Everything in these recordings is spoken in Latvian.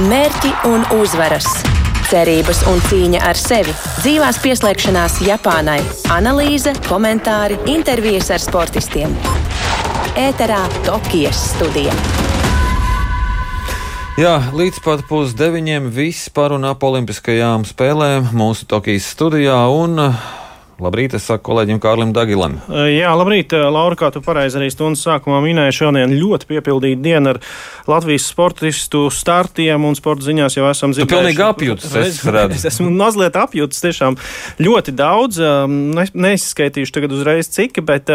Mērķi un uzvaras, cerības un cīņa ar sevi, dzīvās pieslēgšanās Japānai, analīze, komentāri, intervijas ar sportistiem. Ēterā Tokijas studija. Jā, līdz pat pusdeviņiem viss par un ap olimpiskajām spēlēm mūsu Tokijas studijā. Un Labrīt, es saku kolēģim Kārlim Dagilam. Jā, labrīt, Laura, kā tu pareizi arī stundas sākumā minēji, šodien ļoti piepildīta diena ar Latvijas sportistu startiem un sporta ziņās jau esam dzirdējuši. Tu pilnīgi apjūts, es redzu. Es esmu mazliet apjūts, tiešām ļoti daudz, ne, neizskaitīšu tagad uzreiz cik, bet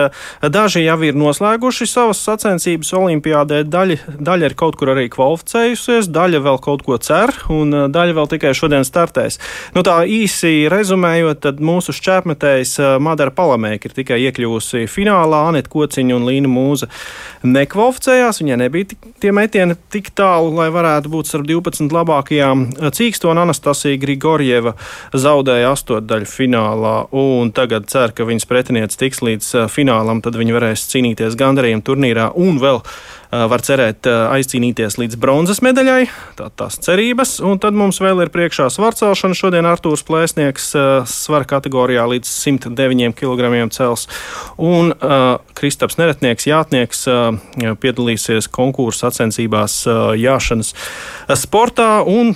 daži jau ir noslēguši savas sacensības olimpiādē, daļa, daļa ir kaut kur arī kvalificējusies, daļa vēl kaut ko cer un daļa vēl tikai šodien startēs. Nu tā īsi rezumējot, tad mūsu šķēpmetē eh, Madara Palamēka, ir tikai iekļuvusi finālā. Anita Kociņa un Līna Mūza nekvalificējās. Viņai nebija tik, tie metieni tik tālu, lai varētu būt starp 12 labākajām. Cīkstona Anastasija Grigorjeva zaudēja astotdaļu finālā, un tagad cer, ka viņas pretinieks tiks līdz finālam, tad viņi varēs cīnīties gandarījuma turnīrā un vēl var cerēt aizcīnīties līdz bronzas medaļai. Tā, tās cerības. Un tad mums vēl ir priekšā svarcelšana. Šodien Artūrs Plēsnieks svara kategorijā līdz 109 kg cels. Un Kristaps Neretnieks, jātnieks, piedalīsies konkursu sacensībās jāšanas sportā. Un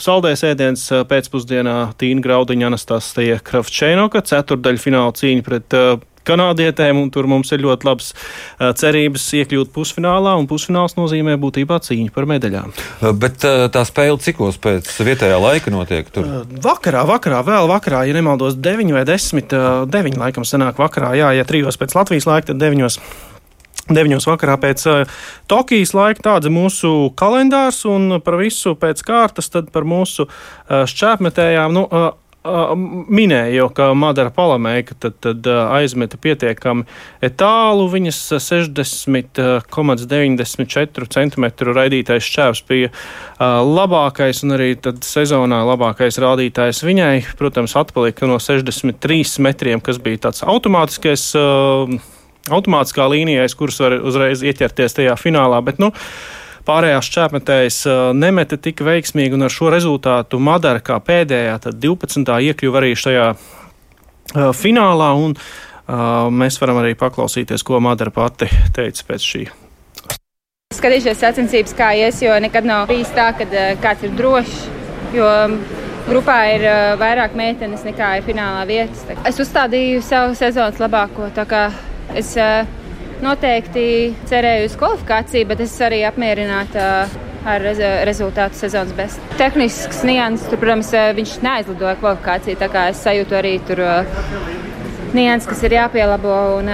Saldējs ēdiens pēcpusdienā Tīna Graudiņa Anastasija Kravčēnoka, ceturdaļa fināla cīņa pret kanādietēm, un tur mums ir ļoti labas cerības iekļūt pusfinālā, un pusfināls nozīmē būtībā cīņu par medaļām. Bet tā spēle cikos pēc vietējā laika notiek? Tur? Vakarā, vakarā, vēl vakarā, ja nemaldos, 9 vai 10, 9 laikam sanāk vakarā, jā, ja trijos pēc Latvijas laika, tad 9. 9. vakarā pēc uh, Tokijas laika tāds ir mūsu kalendārs, un par visu pēc kārtas, tad par mūsu uh, šķēpmetējām. Nu, uh, minēju, ka Madara Palamēka tad, tad aizmeta pietiekami tālu. Viņas 60,94 cm raidītais šķērs bija labākais un arī sezonā labākais rādītājs viņai. Protams, atpalika no 63 metriem, kas bija tāds automātiskais. Automātiskā līnijā, kuras var uzreiz ieķerties tajā finālā. Bet, nu, uh, Pārējās šķēpmetējas nemeta tik veiksmīgi, un ar šo rezultātu Madara kā pēdējā, tad 12. iekļuva arī šajā finālā. Un, mēs varam arī paklausīties, ko Madara pati teica pēc šī. Skatīšos sacensības, kā ies, jo nekad nav bijis tā, ka kāds ir drošs. Jo grupā ir vairāk meitenes nekā ir finālā vietas. Es uzstādīju savu sezonas labāko. Es Noteikti cerēju uz kvalifikāciju, bet es arī apmierināta ar rezultātu sezonas bestu. Tehnisks nianses, tur, protams, viņš neaizlidoja kvalifikāciju, tā kā es sajūtu arī tur nianses, kas ir jāpielabo. Un,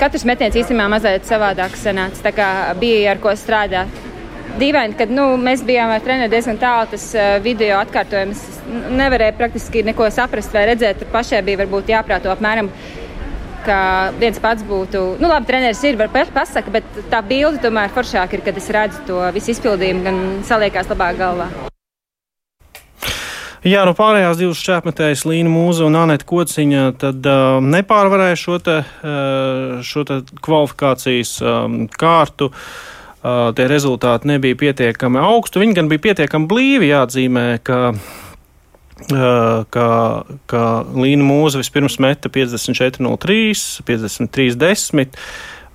katrs metiens īstenībā mazliet savādāks sanāca, tā kā bija ar ko strādāt. Dīvaini, kad nu, mēs bijām ar treneru diezgan tālu, tas video atkārtojums nevarēja praktiski neko saprast vai redzēt. Tur pašai bija jāprāto apmēram ka viens pats būtu, nu, labi, treneris ir, var pasaka, bet tā bilde tomēr foršāk ir, kad es redzu to visu izpildījumu, gan saliekās labāk galvā. Jā, no pārējās divas šķērsmetējas, Līna Mūza un Anita Kociņa, tad uh, nepārvarēja šo, te, uh, šo te kvalifikācijas um, kārtu. Uh, tie rezultāti nebija pietiekami augsti. Viņi gan bija pietiekami blīvi jāatzīmē, ka ka, ka Līna Mūza vispirms meta 54,03, 53,10.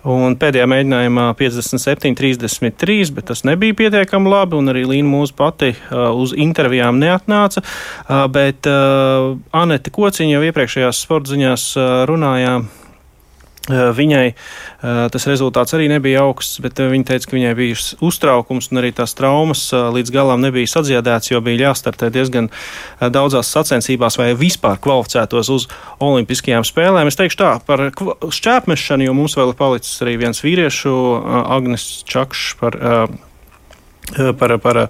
Un pēdējā mēģinājumā 57, 33, bet tas nebija pietiekami labi. Arī Līna mūsu pati uh, uz intervijām neatnāca. Uh, bet uh, Anete Kociņa jau iepriekšējās sporta ziņās uh, runājām viņai eh, tas rezultāts arī nebija augsts, bet eh, viņa teica, ka viņai bija uztraukums un arī tās traumas līdz galam nebija sadziedētas, jo bija jāstartē diezgan daudzās sacensībās vai vispār kvalificētos uz Olimpiskajām spēlēm. Es teikšu tā par šķēpmešanu, jo mums vēl ir palicis arī viens vīriešu, Agnes Čakšs par, par, par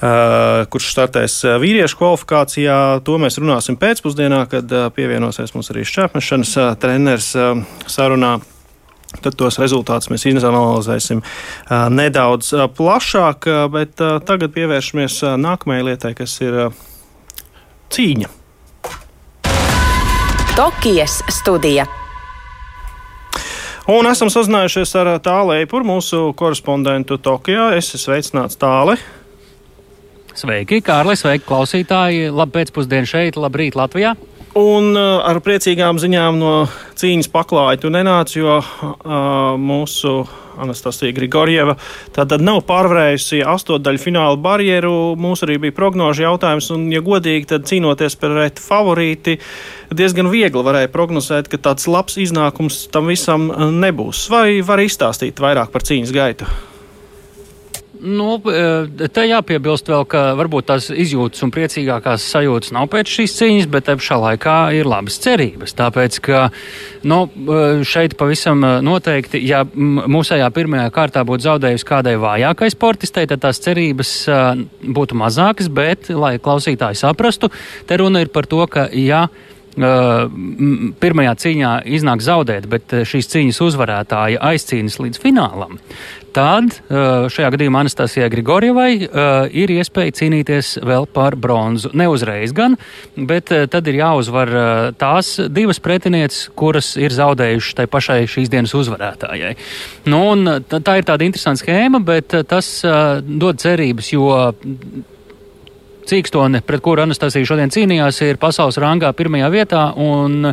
kurš startēs uh, vīriešu kvalifikācijā. To mēs runāsim pēcpusdienā, kad uh, pievienosies mums arī šķērsmešanas treneris sarunā. Tad tos rezultātus mēs izanalizēsim nedaudz plašāk, bet tagad pievēršamies nākamajai lietai, kas ir cīņa. Tokijas studija. Un esam sazinājušies ar Tālēju, mūsu korespondentu Tokijā. Es esmu sveicināts Tālēju. Sveiki, Kārli, sveiki, klausītāji! Labu pēcpusdienu šeit, labrīt Latvijā! Un uh, ar priecīgām ziņām no cīņas paklāja tu nenāc, jo uh, mūsu Anastasija Grigorjeva tātad nav pārvarējusi astotdaļu fināla barjeru. Mums arī bija prognožu jautājums, un, ja godīgi, tad cīnoties pret favorīti, diezgan viegli varēja prognozēt, ka tāds labs iznākums tam visam nebūs. Vai var izstāstīt vairāk par cīņas gaitu? Nu, e, te jāpiebilst vēl, ka varbūt tās izjūtas un priecīgākās sajūtas nav pēc šīs cīņas, bet te pašā laikā ir labas cerības. Tāpēc, ka nu, e, šeit pavisam e, noteikti, ja mūsējā pirmajā kārtā būtu zaudējusi kādai vājākai sportistei, tad tās cerības būtu mazākas, bet, lai klausītāji saprastu, te runa ir par to, ka, ja pirmajā cīņā iznāk zaudēt, bet šīs cīņas uzvarētāja aizcīnas līdz finālam, tad šajā gadījumā Anastasijai Grigorjevai ir iespēja cīnīties vēl par bronzu. Ne uzreiz gan, bet tad ir jāuzvar tās divas pretinieces, kuras ir zaudējušas tai pašai šīs dienas uzvarētājai. Nu, tā ir tāda interesanta schēma, bet tas dod cerības, jo Cīkstone, pret kuru Anastasija šodien cīnījās, ir pasaules rangā pirmajā vietā. Un,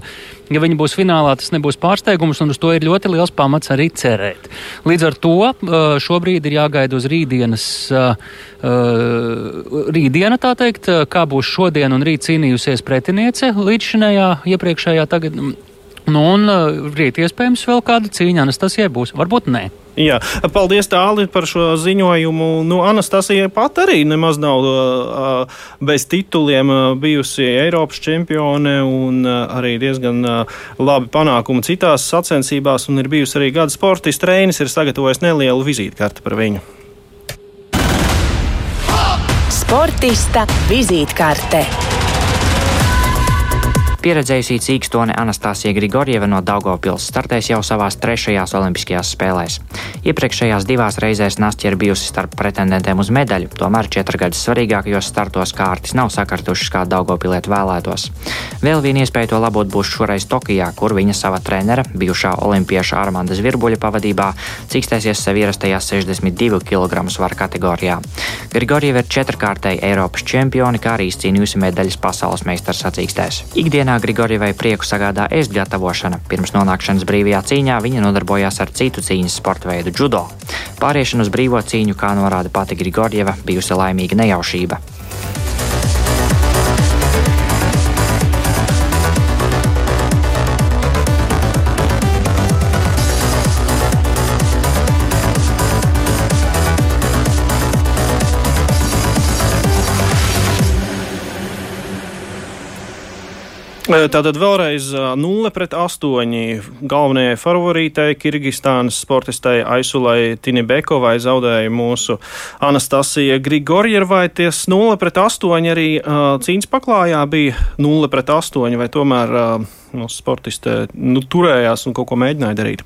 ja viņi būs finālā, tas nebūs pārsteigums, un uz to ir ļoti liels pamats arī cerēt. Līdz ar to uh, šobrīd ir jāgaida uz rītdienas, uh, uh, rītdiena, tā teikt, kā būs šodien un rīt cīnījusies pretiniece līdz šajā iepriekšējā tagad. Nu, un rīt iespējams vēl kāda cīņa Anastasijai būs, varbūt nē. Jā, paldies Tāli par šo ziņojumu. Nu, Anastasija pat arī nemaz nav uh, bez tituliem uh, bijusi Eiropas čempione un uh, arī diezgan uh, labi panākumi citās sacensībās un ir bijusi arī gada sportista trēnis, ir sagatavojis nelielu vizītkarti par viņu. Sportista vizītkarte. Pieredzējusī cīkstone Anastasija Grigorjeva no Daugopils startēs jau savās trešajās olimpiskajās spēlēs. Iepriekšējās divās reizēs Nastja ir bijusi starp pretendentiem uz medaļu, tomēr četrgadus svarīgākajos startos kārtas nav sakartušas, kā Daugopiliet vēlētos. Vēl viena iespēja to labot būs šoreiz Tokijā, kur viņa sava trenera, bijušā olimpieša Armanda Zvirbuļa pavadībā, cīkstēsies sev ierastajā 62 kg svara kategorijā. Grigorjeva ir četrkārtēji Eiropas čempioni, kā arī izcīnījusi medaļas pasaules meistars sacīkstēs. Ikdienā Grigorjevai prieku sagādā ēst gatavošana. Pirms nonākšanas brīvajā cīņā viņa nodarbojās ar citu cīņas sporta veidu - judo. Pāriešana uz brīvo cīņu, kā norāda pati Grigorjeva, bijusi laimīga nejaušība. Tātad vēlreiz 0 pret 8 galvenajai favorītei Kirgistānas sportistei Aisulai Tinibekovai zaudēja mūsu Anastasija Grigorjevai. Ties 0 pret 8 arī uh, cīņas paklājā bija 0 pret 8, vai tomēr uh, mūsu sportiste nu, turējās un kaut ko mēģināja darīt.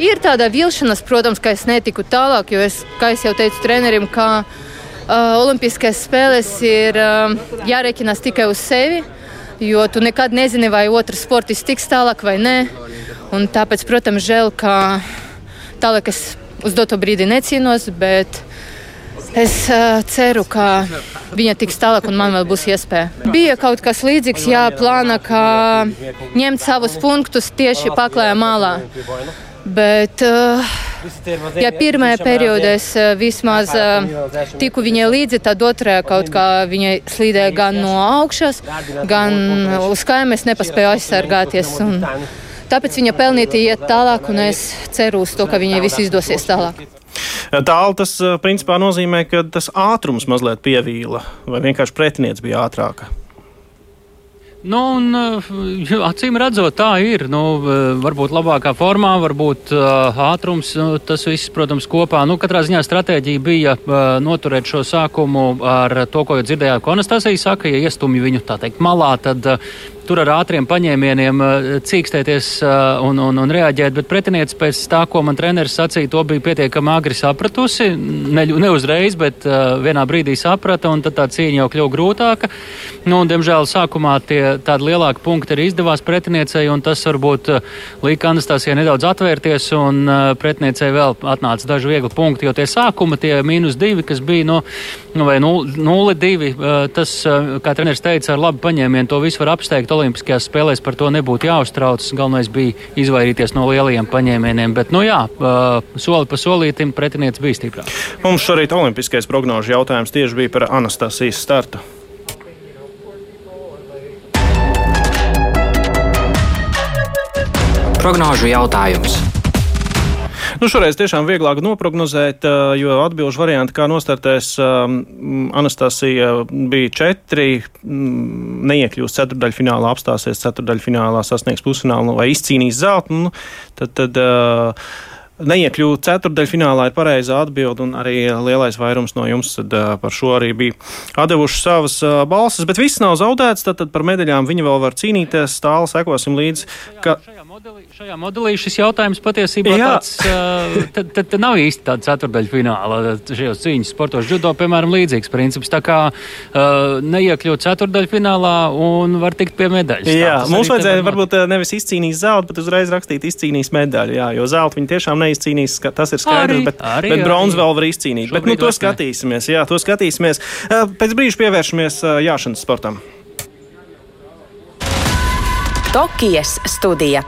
Ir tāda vilšanās, protams, ka es netiku tālāk, jo es, kā es jau teicu trenerim, ka Olimpiskās spēles ir uh, jārēķinās tikai uz sevi, jo tu nekad nezini, vai otrs sportists tiks tālāk vai nē. Un tāpēc, protams, žēl, ka tālāk es uz doto brīdi necīnos, bet es uh, ceru, ka viņa tiks tālāk un man vēl būs iespēja. Bija kaut kas līdzīgs, jā, plāna, ka ņemt savus punktus tieši paklājā malā. Bet, uh, ja pirmajā periodā es uh, vismaz uh, tiku viņai līdzi, tad otrajā kaut kā viņai slīdēja gan no augšas, gan uz kājām es nepaspēju aizsargāties. Un tāpēc viņa pelnīti iet tālāk, un es ceru uz to, ka viņai viss izdosies tālāk. Tālu tas principā nozīmē, ka tas ātrums mazliet pievīla, vai vienkārši pretinieks bija ātrāka. Nu, un, eh, acīm redzot, tā ir. Nu, eh, varbūt labākā formā, varbūt uh, ātrums, nu, tas viss, protams, kopā. Nu, katrā ziņā stratēģija bija noturēt šo sākumu ar to, ko jau dzirdējām, ko Anastasija saka. Ja iestumj viņu tā teikt malā, tad tur ar ātriem paņēmieniem cīkstēties un, un, un reaģēt, bet pretinieci pēc tā, ko man treneris sacīja, to bija pietiekami agri sapratusi. Ne, ne uzreiz, bet vienā brīdī saprata, un tad tā cīņa jau kļuva grūtāka. Nu, un, diemžēl sākumā tie tādi lielāki punkti arī izdevās pretiniecei, un tas varbūt lika Anastasijai nedaudz atvērties, un pretiniecei vēl atnāca daži viegli punkti, jo tie sākuma, tie mīnus divi, kas bija no, nu, vai 0,2, tas, kā treneris teica, ar labu paņēmienu to visu var apsteigt Olimpiskajās spēlēs, par to nebūtu jāuztraucas. Galvenais bija izvairīties no lielajiem paņēmieniem, bet, nu jā, soli pa solītim pretinieks bija stiprāks. Mums šorīt Olimpiskais prognožu jautājums tieši bija par Anastasijas startu. Prognožu jautājums. Nu, šoreiz tiešām vieglāk noprognozēt, jo atbildžu varianti, kā nostartēs Anastasija, bija četri. Neiekļūst ceturdaļfinālā, apstāsies ceturdaļfinālā, sasniegs pusfinālu vai izcīnīs zeltu. Nu, tad, tad, uh, Neiekļūt ceturdaļfinālā ir pareizā atbilde, un arī lielais vairums no jums tad, uh, par šo arī bija devuši savas balsis. Bet viss nav zaudēts, tad, tad par medaļām viņi vēl var cīnīties. Tālāk sekosim līdzi. Ka... Modelī, šajā modelī šis jautājums patiesībā tāds, uh, tad, tad, tad nav īsti tāds ceturdaļfināla šajos cīņas sportos. Judo, piemēram, līdzīgs princips. Tā kā uh, neiekļūt ceturdaļfinālā un var tikt pie medaļas. Jā, tā, mums vajadzēja varbūt nevis izcīnīt zeltu, bet uzreiz rakstīt izcīnīs medaļu. Jā, jo zeltu viņi tiešām neizcīnīs, tas ir skaidrs, Arī, bet, arī, bet bronzu vēl var izcīnīt. Bet, nu, Šobrīd to skatīsimies, jā, to skatīsimies. Eh, Pēc brīža pievēršamies eh, jāšanas sportam. Tokijas studija.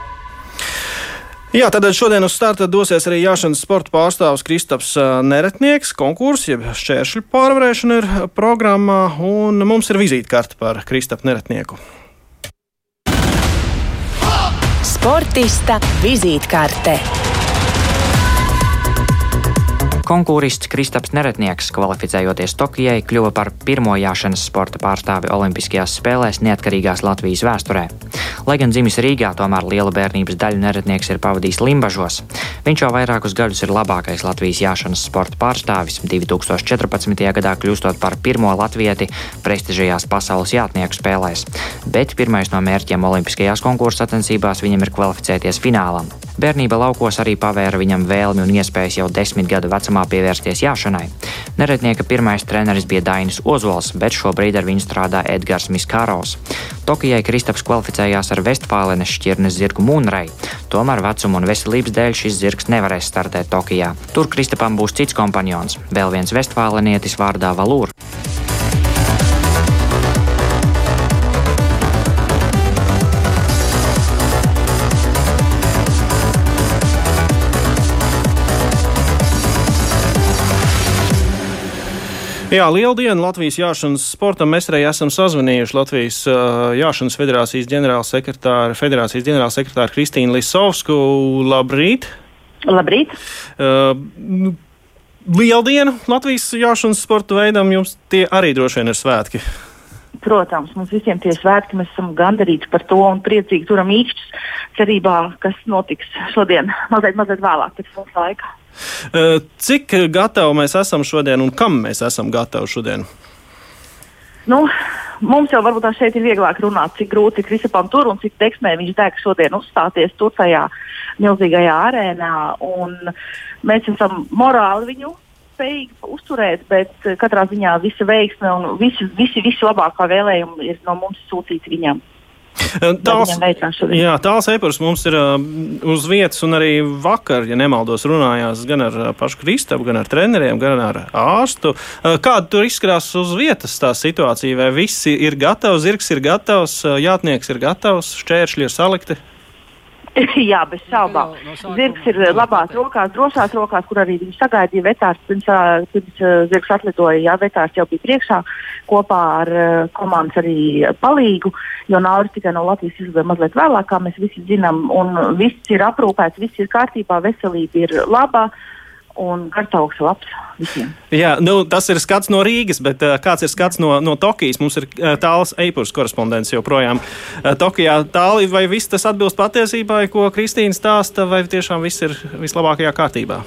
Jā, tad šodien uz starta dosies arī jāšanas sporta pārstāvis Kristaps Neretnieks. Konkurss, jeb šķēršļu pārvarēšana ir programmā, un mums ir vizītkarte par Kristapu Neretnieku. Sportista vizītkarte. Konkūrists Kristaps Neretnieks, kvalificējoties Tokijai, kļuva par pirmo jāšanas sporta pārstāvi Olimpiskajās spēlēs neatkarīgās Latvijas vēsturē. Lai gan dzimis Rīgā, tomēr liela bērnības daļu Neretnieks ir pavadījis Limbažos. Viņš jau vairākus gadus ir labākais Latvijas jāšanas sporta pārstāvis, 2014. gadā kļūstot par pirmo latvieti prestižajās pasaules jātnieku spēlēs. Bet pirmais no mērķiem Olimpiskajās konkursu sacensībās viņam ir kvalificēties finālam. Bērnība laukos arī pavēra viņam vēlmi un iespējas jau desmit gadu vecumā pievērsties jāšanai. Neretnieka pirmais treneris bija Dainis Ozols, bet šobrīd ar viņu strādā Edgars Miskārovs. Tokijai Kristaps kvalificējās ar Vestfālenes šķirnes zirgu Mūnrei. Tomēr vecuma un veselības dēļ šis zirgs nevarēs startēt Tokijā. Tur Kristapam būs cits kompanions, vēl viens Vestfālenietis vārdā Valūra. Jā, liela diena Latvijas jāšanas sportam. Mēs arī esam sazvanījuši Latvijas uh, jāšanas federācijas ģenerālsekretāru, federācijas ģenerālsekretāru Kristīnu Lisovsku. Labrīt! Labrīt! Uh, liela diena Latvijas jāšanas sporta veidam. Jums tie arī droši vien ir svētki. Protams, mums visiem tie svētki, mēs esam gandarīti par to un priecīgi turam īkšķus cerībā, kas notiks šodien, mazliet, mazliet vēlāk pēc mums laika. Cik gatavi mēs esam šodien un kam mēs esam gatavi šodien? Nu, mums jau varbūt šeit ir vieglāk runāt, cik grūti ir Kristapam tur un cik deksmē viņš deg šodien uzstāties tur tajā milzīgajā arēnā. Un mēs esam morāli viņu spējīgi uzturēt, bet eh, katrā ziņā visa veiksme un visi, visi, visi labākā vēlējumi ir no mums sūtīti viņam. Tāls, jā, tāls e-pars mums ir uz vietas, un arī vakar, ja nemaldos, runājās gan ar pašu Kristapu, gan ar treneriem, gan ar ārstu. Kāda tur izskatās uz vietas tā situācija? Vai visi ir gatavi, zirgs ir gatavs, jātnieks ir gatavs, šķēršļi ir salikti? Jā, bez šaubām. No sākuma Zirgs ir labās rokās, drošās rokās, kur arī viņš sagaidīja vetārs. Pirms, pirms zirgs atlidoja, jā, vetārs jau bija priekšā kopā ar komandas arī palīgu, jo Nauris tikai no Latvijas izlidoja mazliet vēlāk, kā mēs visi zinām, un viss ir aprūpēts, viss ir kārtībā, veselība ir laba un garstāvoklis labs visiem. Jā, nu, tas ir skats no Rīgas, bet uh, kāds ir skats no, no Tokijas? Mums ir uh, tāls e-purs korespondents joprojām. Uh, Tokijā tāli vai viss tas atbilst patiesībai, ko Kristīna stāsta, vai tiešām viss ir vislabākajā kārtībā?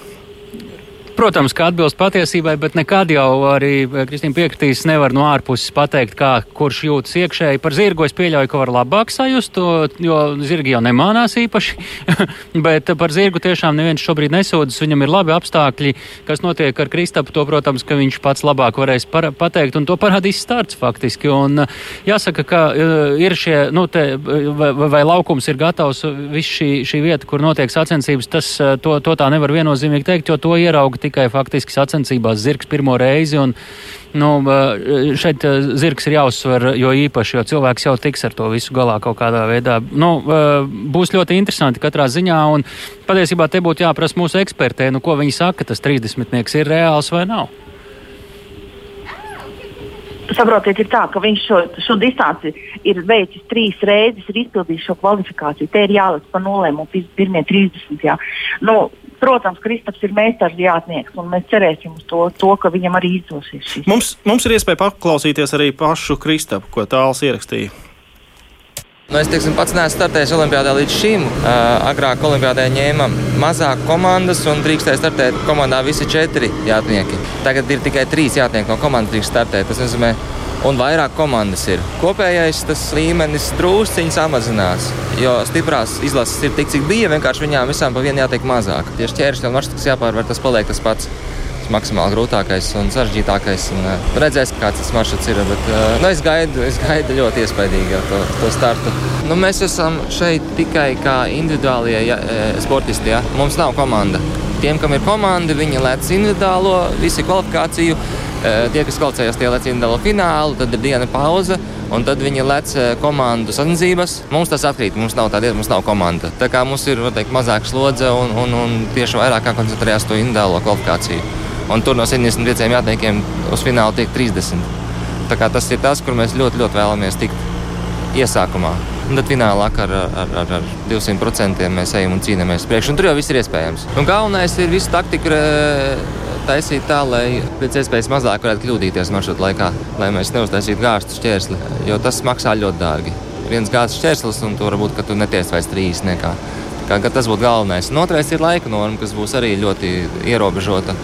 Protams, ka atbilst patiesībai, bet nekad jau arī eh, Kristīna piekritīs nevar no ārpuses pateikt, kā kurš jūtas iekšēji. Par zirgu es pieļauju, ka var labāk sajust jo zirgi jau nemānās īpaši, bet par zirgu tiešām neviens šobrīd nesūdzas. Viņam ir labi apstākļi, kas notiek ar Kristapu. To, protams, ka viņš pats labāk varēs pateikt, un to parādīs starts faktiski. Un jāsaka, ka uh, ir šie, nu, te, vai, vai laukums ir gatavs, viss šī, šī vieta, kur notiek sacensības, tas to, to tā nevar viennozīmīgi teikt, jo to ierauga tikai faktiski sacensībās zirgs pirmo reizi. Un, nu, šeit zirgs ir jāuzsver, jo īpaši, jo cilvēks jau tiks ar to visu galā kaut kādā veidā. Nu, būs ļoti interesanti katrā ziņā. Un patiesībā te būtu jāprasa mūsu ekspertē, nu, ko viņi saka, tas 30 ir reāls vai nav. Saprotiet, ir tā, ka viņš šo, šo distanci ir veicis trīs reizes, ir izpildījis šo kvalifikāciju. Te ir jāliek pa nulēm un pirmie 30. Jā. Nu, Protams, Kristaps ir meistars jātnieks, un mēs cerēsim uz to, to ka viņam arī izdosies šis. Mums, mums ir iespēja paklausīties arī pašu Kristapu, ko tāls ierakstīja. Nu, es teiksim, pats neesmu startējis Olimpijādā līdz šim. Uh, agrāk Olimpijādē ņēma mazāk komandas un drīkstēja startēt komandā visi četri jātnieki. Tagad ir tikai trīs jātnieki no komandas drīkst startēt. Tas nozīmē, un vairāk komandas ir. Kopējais tas līmenis drusciņš samazinās, jo stiprās izlases ir tik, cik bija. Vienkārši viņām visām pa vienu jātiek mazāk. Tieši ķēršļa un maršruts jāpārvar, tas paliek tas pats. Maksimāli grūtākais un sarežģītākais. Un, uh, redzēs, kāds tas maršruts ir. Bet, uh, nu, es, gaidu, es gaidu ļoti iespaidīgi to, to startu. Nu, mēs esam šeit tikai kā individuālie ja, sportisti. Ja? Mums nav komanda. Tiem, kam ir komanda, viņi lec individuālo, visi kvalifikāciju Eh, tie, kas kvalificējās, tie lec individuālo finālu, tad ir diena pauze. Un tad viņi lec eh, komandu sacensības. Mums tas atkrīt, mums nav tāda, mums nav komanda. Tā kā mums ir teikt, mazāka slodze un, un, un tieši vairāk koncentrējās to individuālo kvalifikāciju. Un tur no 75 jātniekiem uz finālu tiek 30. Tā kā tas ir tas, kur mēs ļoti, ļoti vēlamies tikt iesākumā. Un tad finālā ar, ar, ar, ar 200% mēs ejam un cīnāmies priekšā. Tur jau viss ir iespējams. Un galvenais ir visu taktiku taisīt tā, lai pēc iespējas mazāk varētu kļūdīties maršruta laikā, lai mēs neuztaisītu gāztu šķērsli, jo tas maksā ļoti dārgi. Viens gāzes šķērslis, un tur varbūt tu neties vairs trīs nekā. Kā, tas būtu galvenais. Un otrais ir laika norma, kas būs arī ļoti ierobežota.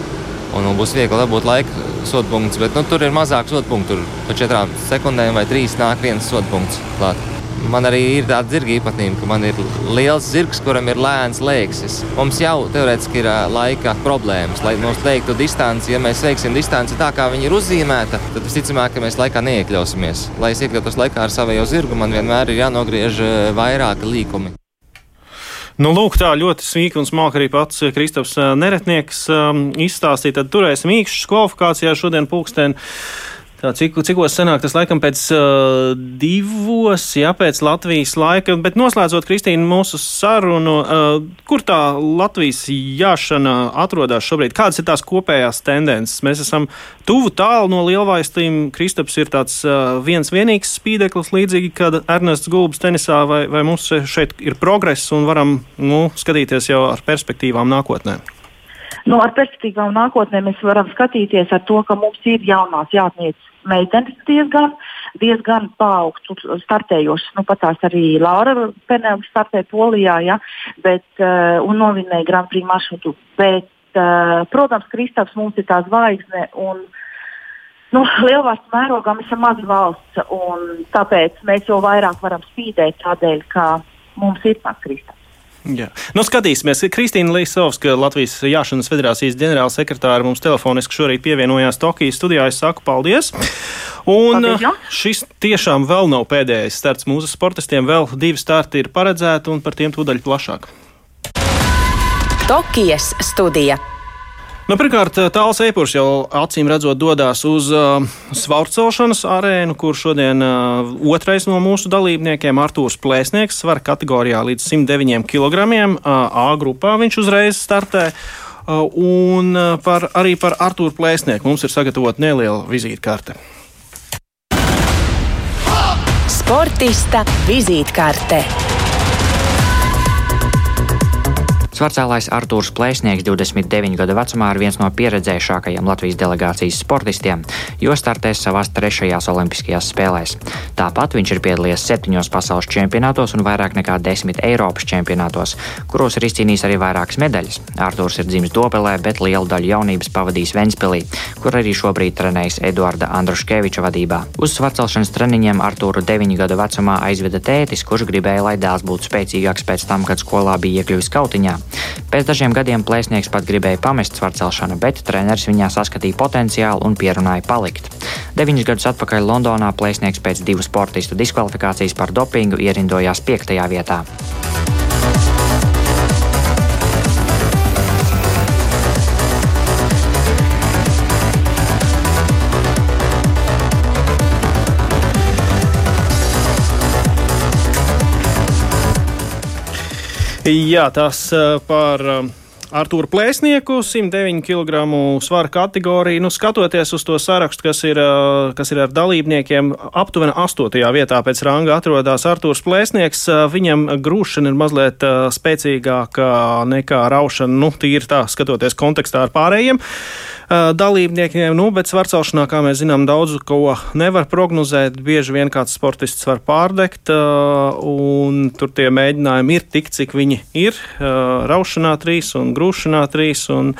Un būs viegli dabūt laika sodu punktus, bet nu, tur ir mazāk sodu punktu. Tur pa četrām sekundēm vai trīs nāk viens sodu punkts klāt. Man arī ir tāda zirga īpatnība, ka man ir liels zirgs, kuram ir lēns lēksis. Mums jau teorētiski ir laika problēmas, lai noslēgtu distanci. Ja mēs veiksim distanci tā, kā viņa ir uzzīmēta, tad visticamāk, ka mēs laikā neiekļausimies. Lai es iekļautos laikā ar savu zirgu, man vienmēr ir jānogriež vairāki līkumi. Nu, lūk, tā ļoti svīka un smalka arī pats Kristaps Neretnieks um, izstāstīja. Tad turēsim īkšķus kvalifikācijā šodien pulksteni. Tā, cik, cikos sanāk tas laikam pēc uh, divos, jā, pēc Latvijas laika, bet noslēdzot, Kristīna, mūsu sarunu, uh, kur tā Latvijas jāšana atrodas šobrīd? Kādas ir tās kopējās tendences? Mēs esam tuvu tālu no lielvaistīm. Kristaps ir tāds uh, viens vienīgs spīdeklis, līdzīgi kā Ernests Gulbs tenisā, vai, vai mums šeit ir progress un varam nu, skatīties jau ar perspektīvām nākotnē? Nu, ar perspektīvām nākotnē mēs varam skatīties ar to, ka mums ir jaunās jātniecības meitenes diezgan, diezgan paaugstu startējošas. Nu, pat tās arī Laura Penēla startē Polijā, ja, bet, uh, un novinēja Grand Prix maršrutu. Bet, uh, protams, Kristaps mums ir tā zvaigzne. Un, Nu, Lielvalsts mērogā mēs esam maza valsts, un tāpēc mēs jau vairāk varam spīdēt tādēļ, ka mums ir pats Kristaps. Jā. Nu, skatīsimies. Kristīna Līsovska, Latvijas Jāšanas federācijas ģenerāla sekretāra, mums telefoniski šorīt pievienojās Tokijas studijā. Es saku paldies. Un paldies, jā. šis tiešām vēl nav pēdējais starts mūsu sportistiem. Vēl divi starti ir paredzēti un par tiem tūdaļ plašāk. Tokijas studija. Nu, pirmkārt, tāls eipurs jau acīm redzot dodas uz uh, svarcelšanas arēnu, kur šodien uh, otrais no mūsu dalībniekiem, Artūrs Plēsnieks, svara kategorijā līdz 109 kg. Uh, A grupā viņš uzreiz startē. Uh, un uh, par, arī par Artūru Plēsnieku mums ir sagatavota neliela vizītkarte. Sportista vizītkarte. Svarcēlājs Artūrs Plēsnieks 29 gadu vecumā ir viens no pieredzējušākajiem Latvijas delegācijas sportistiem, jo startēs savās trešajās olimpiskajās spēlēs. Tāpat viņš ir piedalījies septiņos pasaules čempionātos un vairāk nekā desmit Eiropas čempionātos, kuros ir izcīnījis arī vairākas medaļas. Artūrs ir dzimis Dobelē, bet lielu daļu jaunības pavadījis Ventspilī, kur arī šobrīd trenējas Eduarda Andruškeviča vadībā. Uz svarcelšanas treniņiem Artūru 9 gadu vecumā aizveda tētis, kurš gribēja, lai dēls būtu spēcīgāks pēc tam, kad skolā bija iekļuvis kautiņā. Pēc dažiem gadiem plēsnieks pat gribēja pamest svarcelšanu, bet treneris viņā saskatīja potenciālu un pierunāja palikt. Deviņus gadus atpakaļ Londonā plēsnieks pēc divu sportistu diskvalifikācijas par dopingu ierindojās piektajā vietā. Jā, tas par Artūru Plēsnieku, 109 kg svara kategorija. Nu, skatoties uz to sarakstu, kas ir, kas ir ar dalībniekiem, aptuveni 8. vietā pēc ranga atrodas Artūrs Plēsnieks. Viņam grūšana ir mazliet spēcīgāka nekā raušana, nu, tīri tā, skatoties kontekstā ar pārējiem dalībniekiem. Nu, bet svarcelšanā, kā mēs zinām, daudz ko nevar prognozēt. Bieži vien kāds sportists var pārdegt, un tur tie mēģinājumi ir tik, cik viņi ir. Raušanā trīs un grūšanā trīs. Un,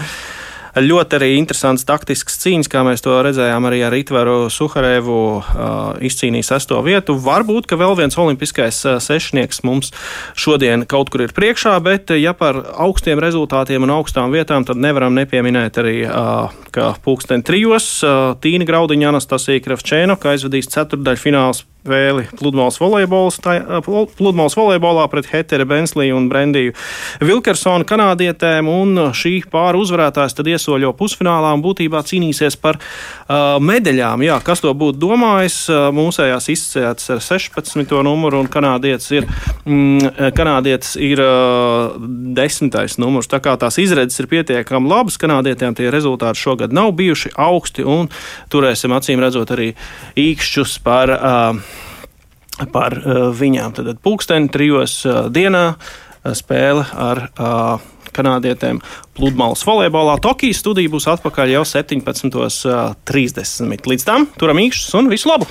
Ļoti arī interesants taktisks cīņas, kā mēs to redzējām arī ar Itvaru Suharevu, uh, izcīnīja sesto vietu. Varbūt, ka vēl viens olimpiskais sešnieks mums šodien kaut kur ir priekšā, bet ja par augstiem rezultātiem un augstām vietām, tad nevaram nepieminēt arī, ka pulksten trijos Tīna Graudiņa Anastasija Kravčēno, ka aizvadīs ceturdaļu fināls spēli pludmales, volejbolā pret Hetere Bensliju un Brendiju Vilkersonu kanādietēm, un šī pāra uzvarētājs tad iesoļo pusfinālā un būtībā cīnīsies par uh, medaļām. Jā, kas to būtu domājis? Mūsējās izcēlēts ar 16. numuru un kanādietis ir, mm, kanādietis ir uh, desmitais numurs. Tā kā tās izredzes ir pietiekami labas, kanādietiem tie rezultāti šogad nav bijuši augsti un turēsim acīm redzot arī īkšķus par uh, par uh, viņām. Tad pulksteni trijos uh, dienā uh, spēle ar kanādietēm pludmales volejbolā. Tokijas studija būs atpakaļ jau 17.30. Līdz tam turam īkšķus un visu labu!